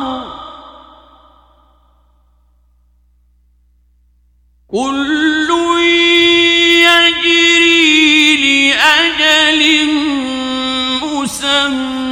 والقمر كل يجري لأجل مسمى.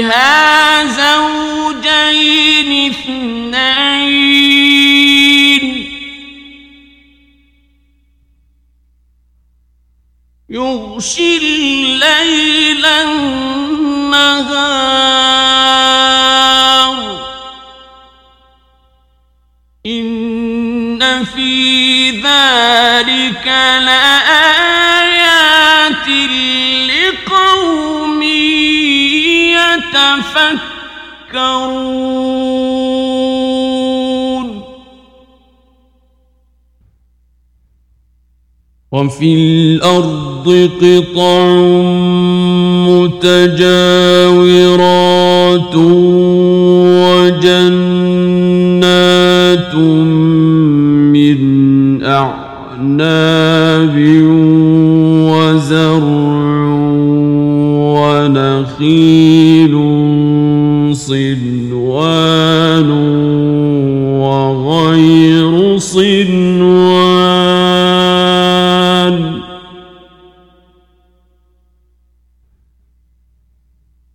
فيها زوجين اثنين. يغشي الليل النهار. يتفكرون. وفي الأرض قطع متجاورات وجنات من أعناب وزرع ونخيل صنوان وغير صنوان.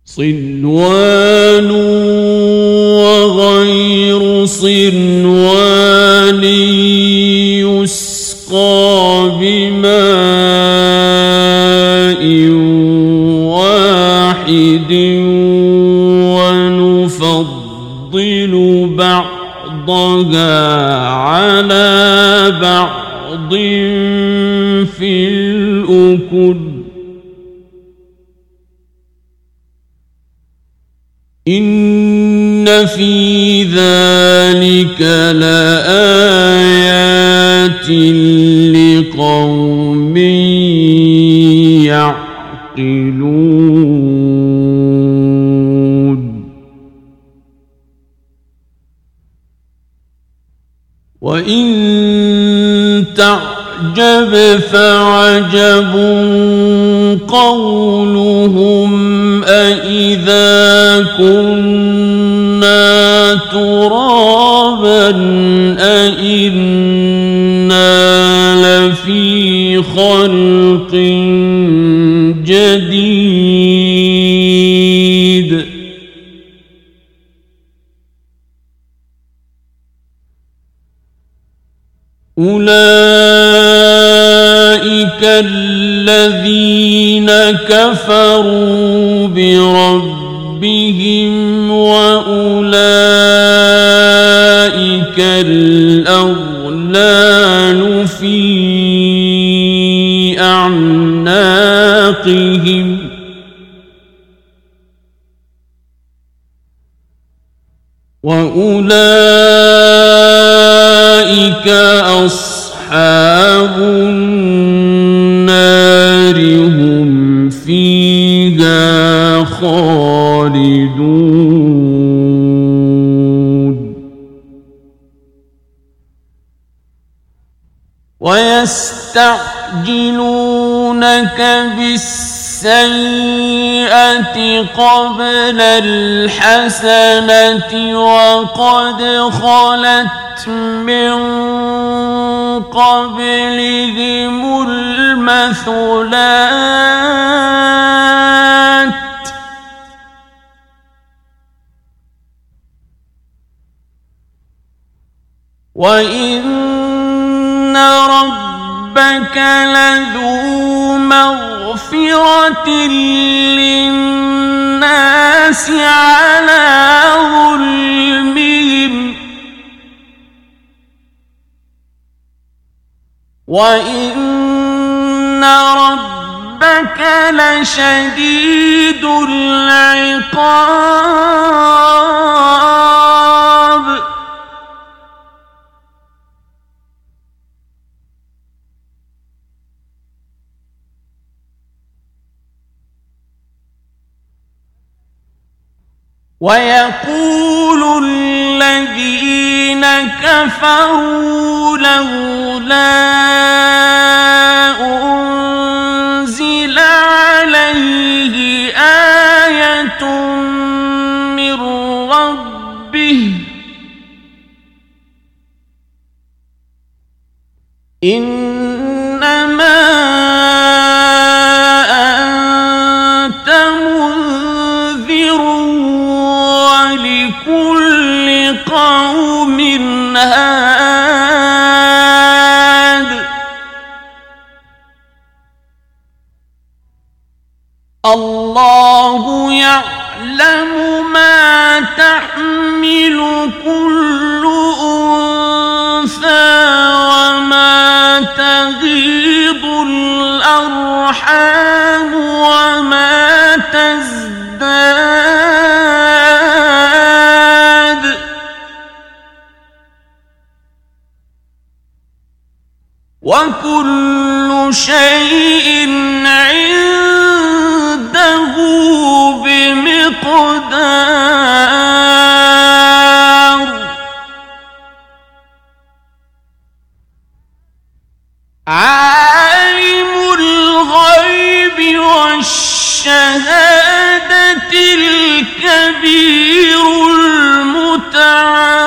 صنوان وغير صنوان. في ذلك لآيات لقوم يعقلون وإن تعجب فعجب قولهم أإذا كنا ترابا أئنا لفي خلق جديد. أولئك الذين كفروا ويستعجلونك بالسيئة قبل الحسنة وقد خلت من قبلهم المثلات وإن ربك لذو مغفرة للناس على ظلمهم. وإن ربك لشديد العقاب. ويقول الذين كفروا لولا أنزل عليه آية من ربه إنما يعلم ما تحمل كل أنثى وما تغيض الأرحام وما تزداد. وكل شيء عنده عالم الغيب والشهادة الكبير المتعال.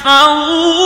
يحفظونه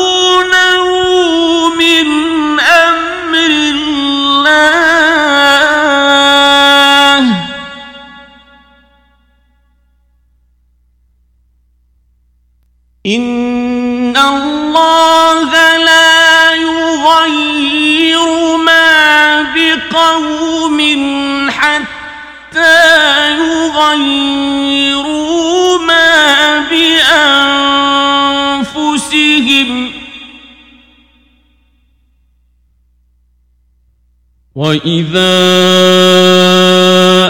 وإذا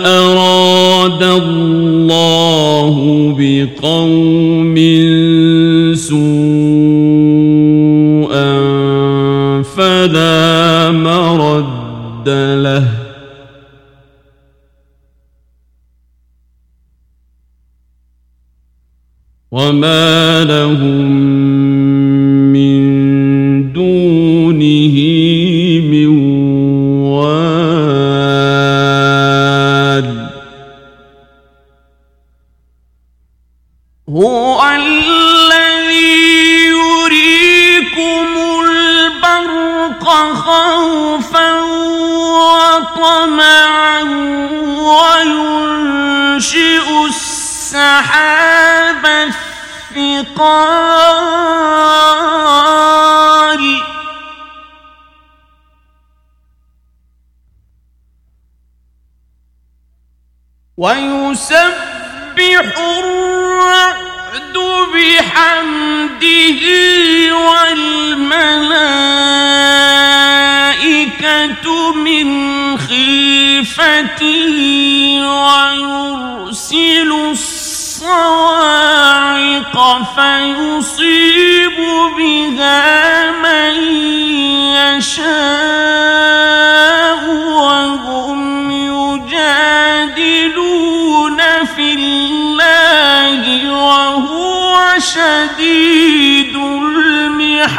أراد الله بقوم هو الذي يريكم البرق خوفا وطمعا وينشئ السحاب الثقال. ويسبح الرعد بحمده والملائكة من خيفته ويرسل الصواعق فيصيب بها من يشاء وهم يجادلون في الله وهو شديد المحال.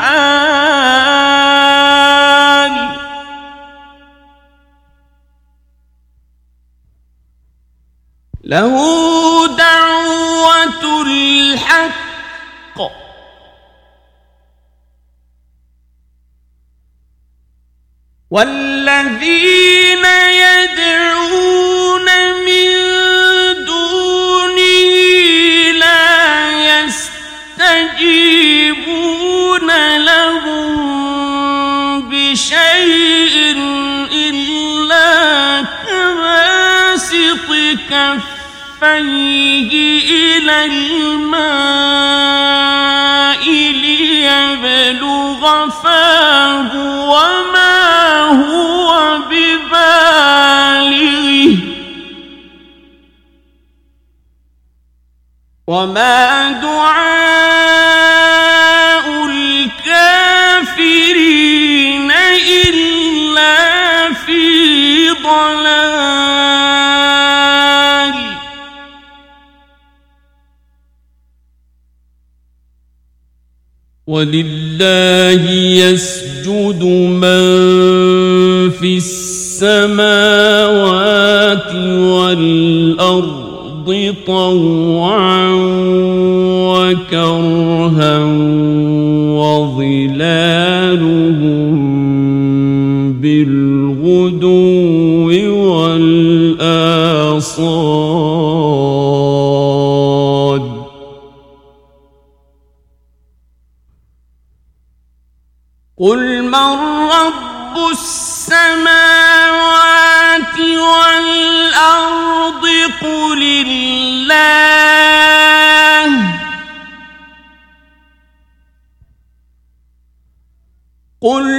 له دعوة الحق. والذين كفيه إلى الماء ليبلغ فاه وما هو ببالغه. وما دعاء الكافرين إلا في ضلال. ولله يسجد من في السماوات والأرض طوعا وكرها وظلالهم بالغدو قل من رب السماوات والأرض قل الله قل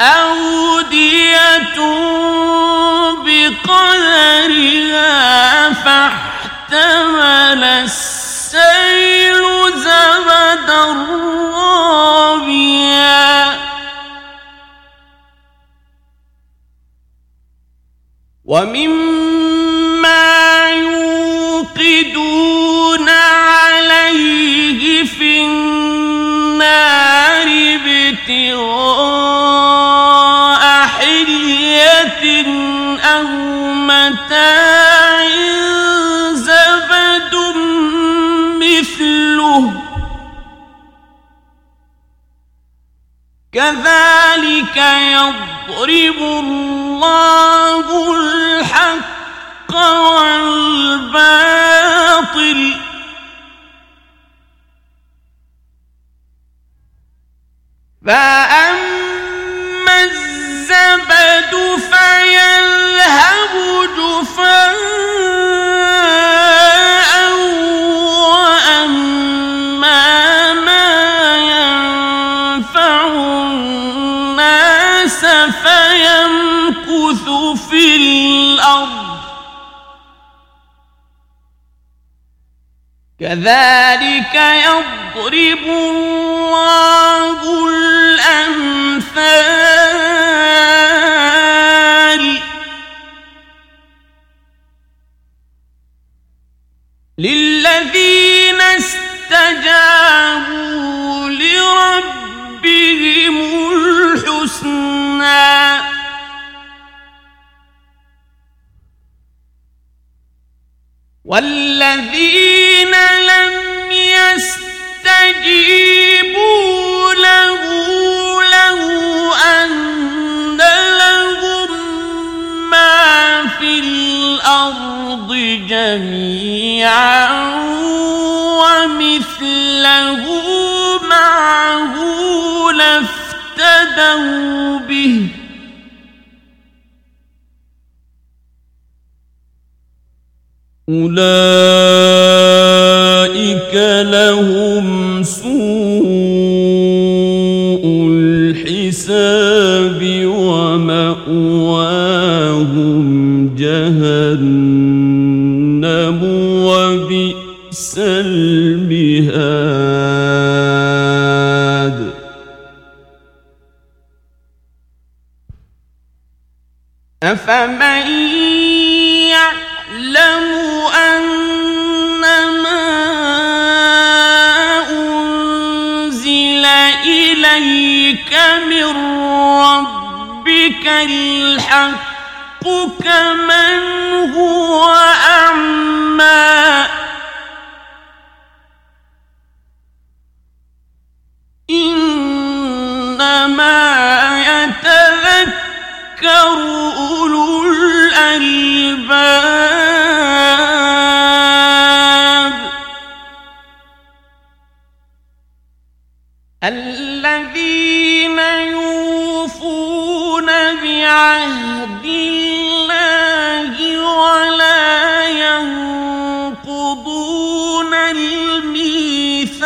أودية بقدرها فاحتمل السيل زبدا رابيا ومما يوقدون عليه في النار ابتغاء كذلك يضرب الله الحق والباطل. فأما الزبد فيذهب جفاء فيمكث في الأرض. كذلك يضرب الله الأمثال والذين لم يستجيبوا له له أن لهم ما في الأرض جميعا ومثله معه لافتدوا به. أولئك لهم سوء الحساب ومأواهم جهنم وبئس المهاد أفمن الحق كمن هو أعمى. إنما يتذكر أولو الألباب. الميثاق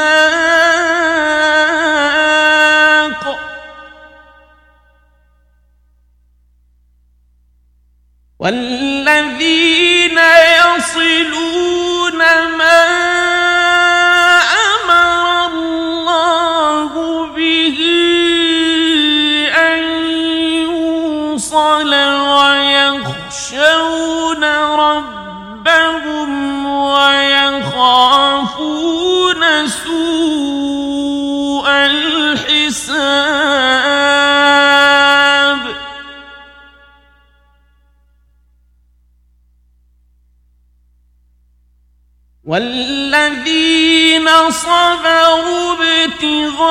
صبروا ابتغاء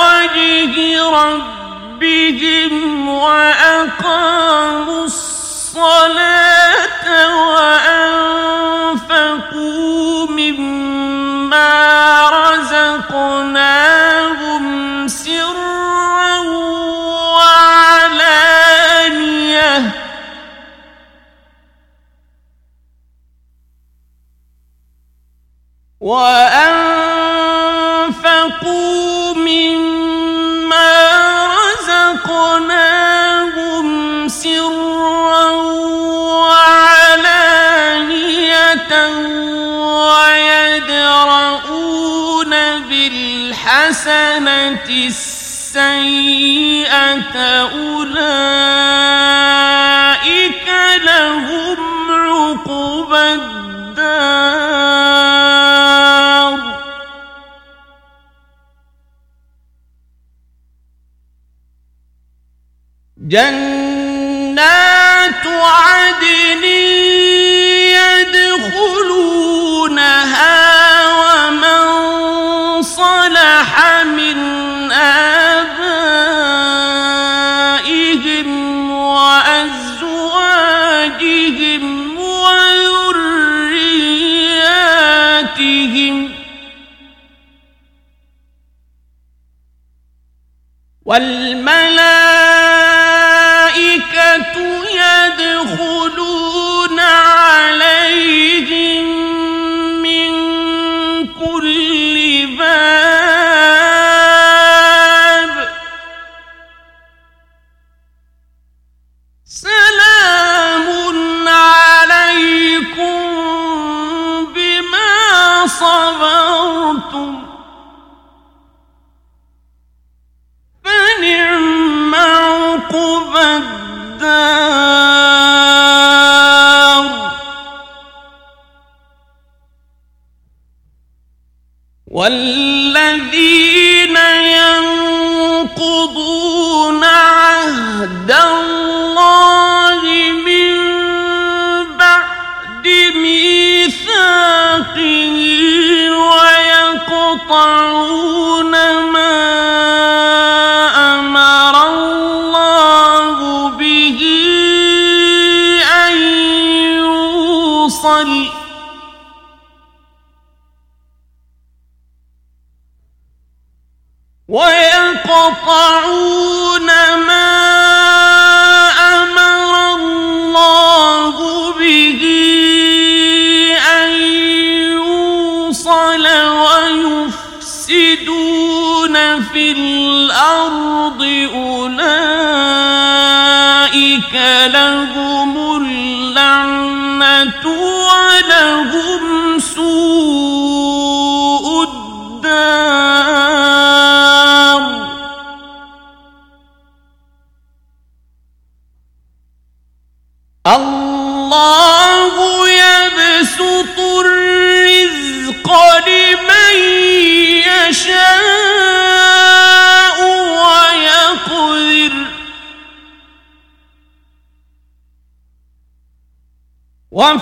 وجه ربهم وأقاموا الصلاة وأنفقوا مما رزقناهم وأنفقوا مما رزقناهم سرا وعلانية ويدرؤون بالحسنة السيئة أولئك لهم عقبى جنات عدن يدخلونها ومن صلح من آبائهم وأزواجهم وذرياتهم والملائكة One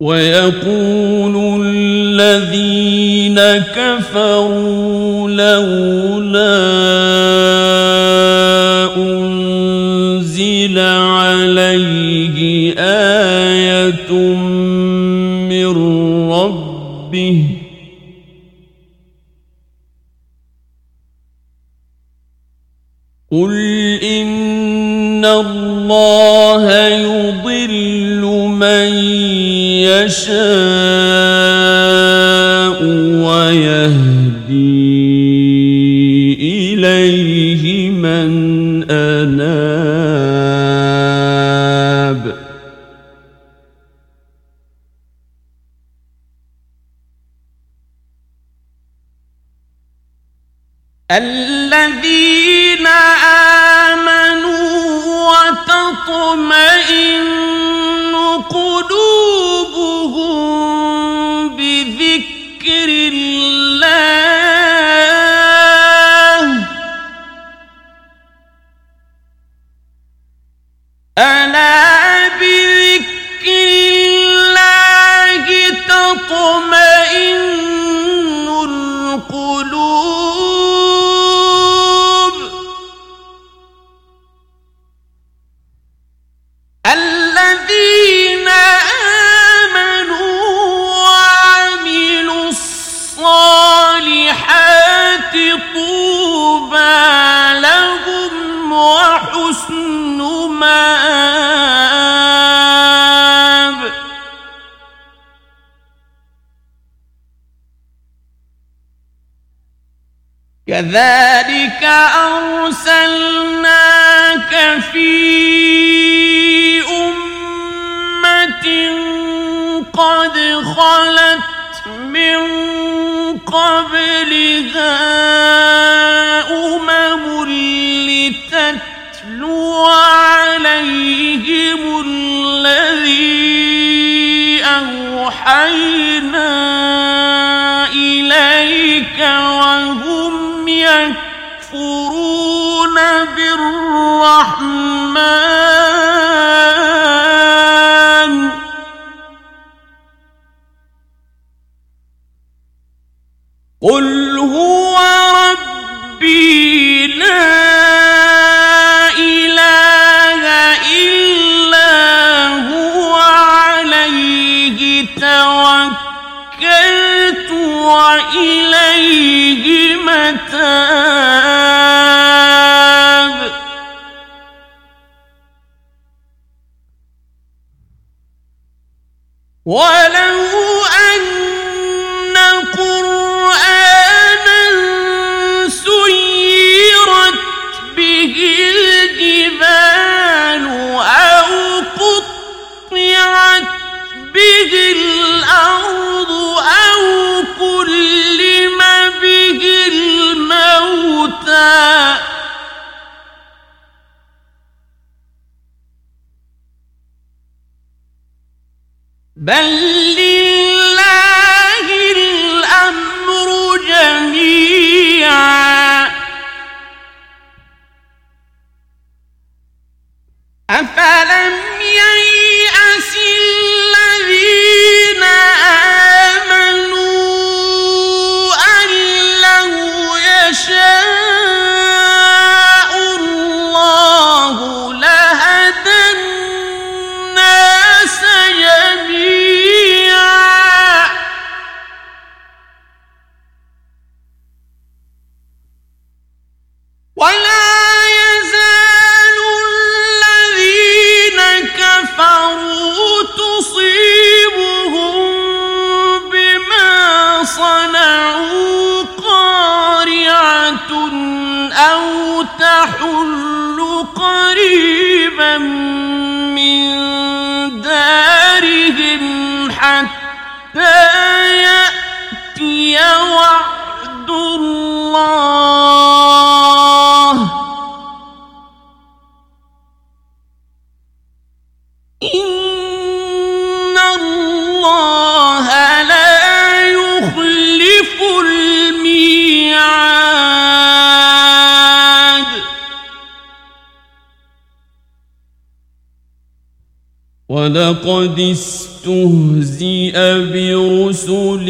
ويقول الذين كفروا لولا أنزل عليه آية من ربه قل إن الله يضل من يشاء ويهدي إليه من أناب. الذين ما بل لله الأمر جميعا. أفلم قريبا من دارهم حتى يأتي وعد الله. ولقد استهزئ برسل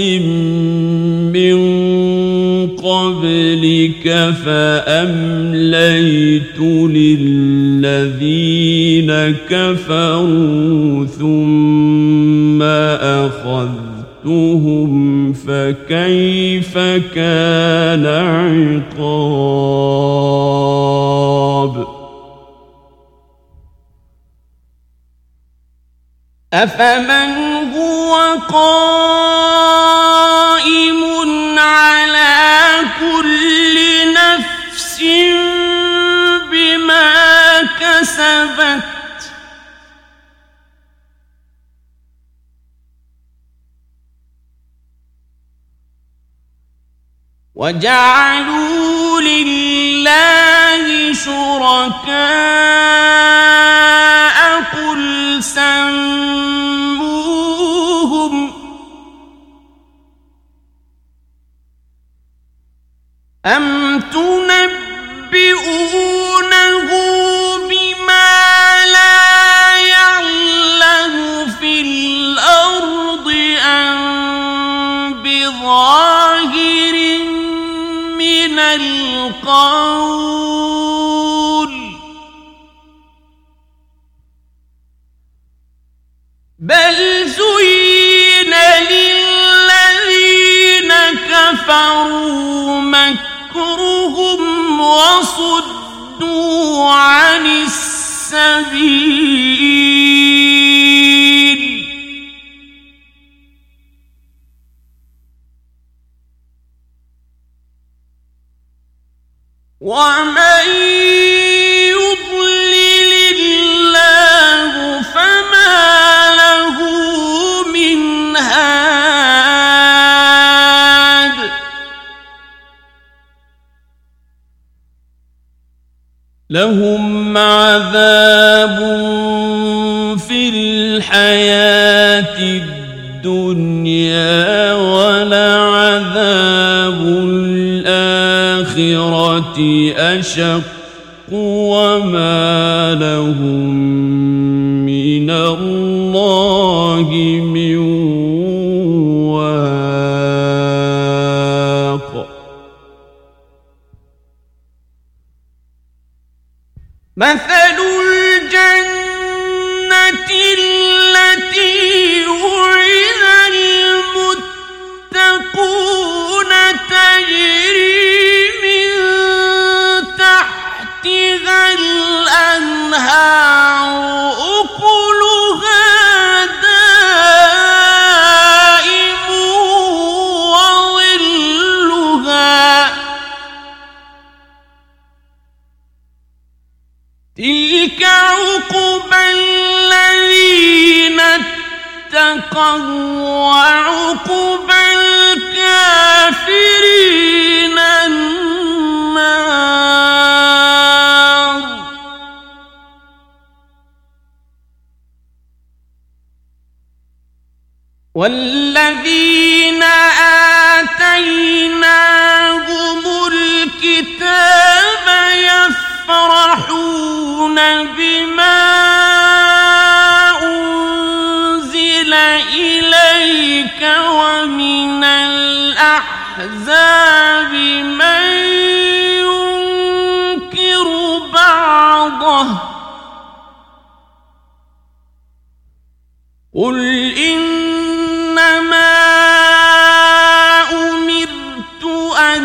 من قبلك فأمليت للذين كفروا ثم أخذتهم فكيف كان عقاب أفمن هو قائم على كل نفس بما كسبت وجعلوا أم تنبئونه بما لا يعلم في الأرض أم بظاهر من القول بل زين للذين كفروا وصدوا عن السبيل. ومن لهم عذاب في الحياة الدنيا ولعذاب الآخرة أشق وما لهم من الله مثل الجنة التي وعقبى الكافرين النار. والذين آتيناهم الكتاب يفرحون بما ومن الأحزاب من ينكر بعضه. قل إنما أمرت أن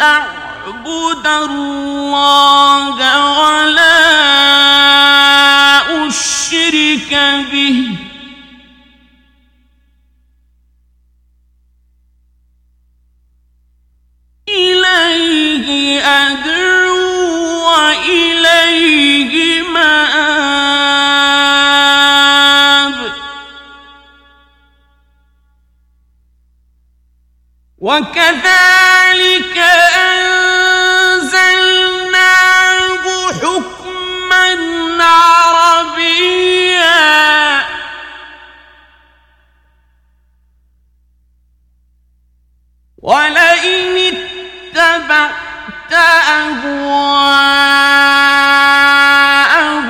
أعبد الله ولا أشرك به. إليه أدعو وإليه مآب. وكذلك أنزلناه حكما عربيا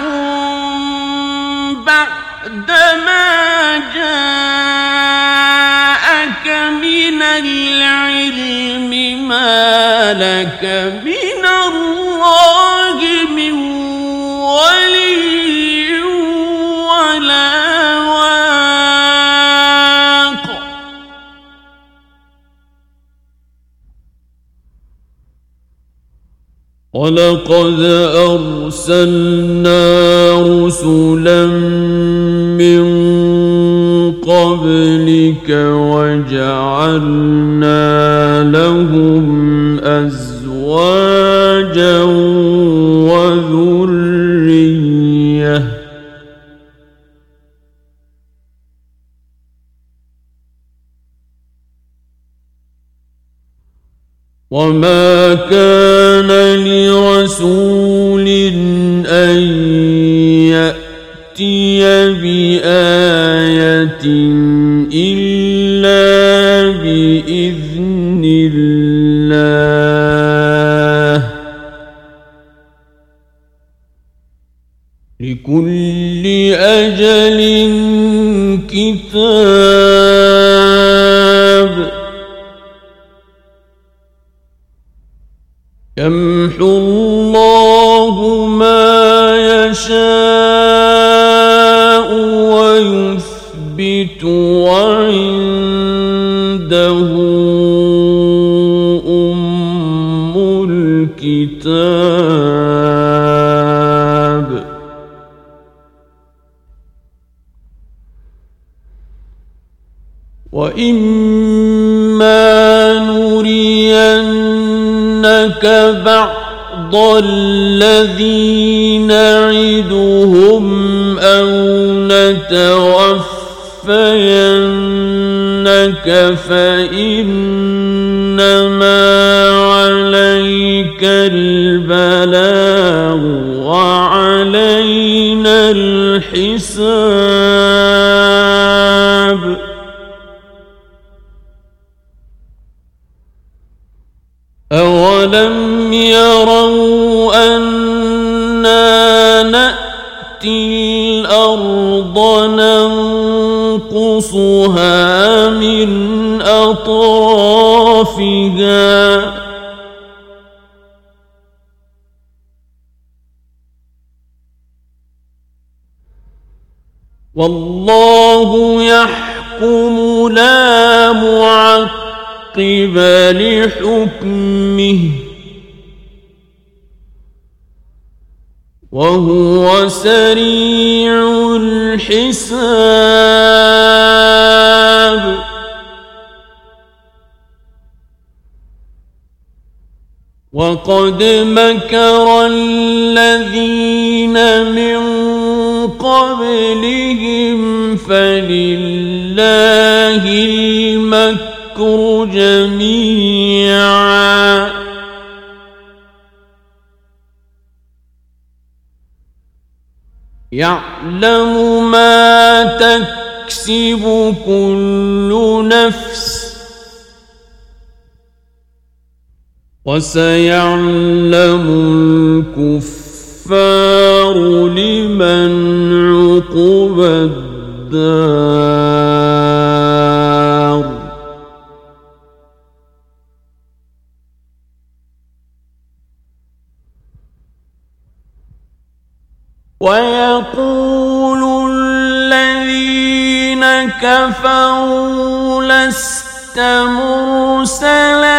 أهواءهم بعد ما جاءك من العلم ما لك من ولقد أرسلنا رسلا من قبلك وجعلنا لهم أزواجا وذرية وما كان لرسول أن يأتي بآية إلا وإما نرينك بعض الذي نعدهم أو نتوفينك فإنما عليك البلاغ وعلينا الحساب. أولم يروا ننقصها من أطرافها. والله يحكم لا معقب قبل حكمه وهو سريع الحساب. وقد مكر الذين من قبلهم فلله المكر جميعا. يعلم ما تكسب كل نفس وسيعلم الكفار لمن عقب الدار. ويقول الذين كفروا لست مرسلا.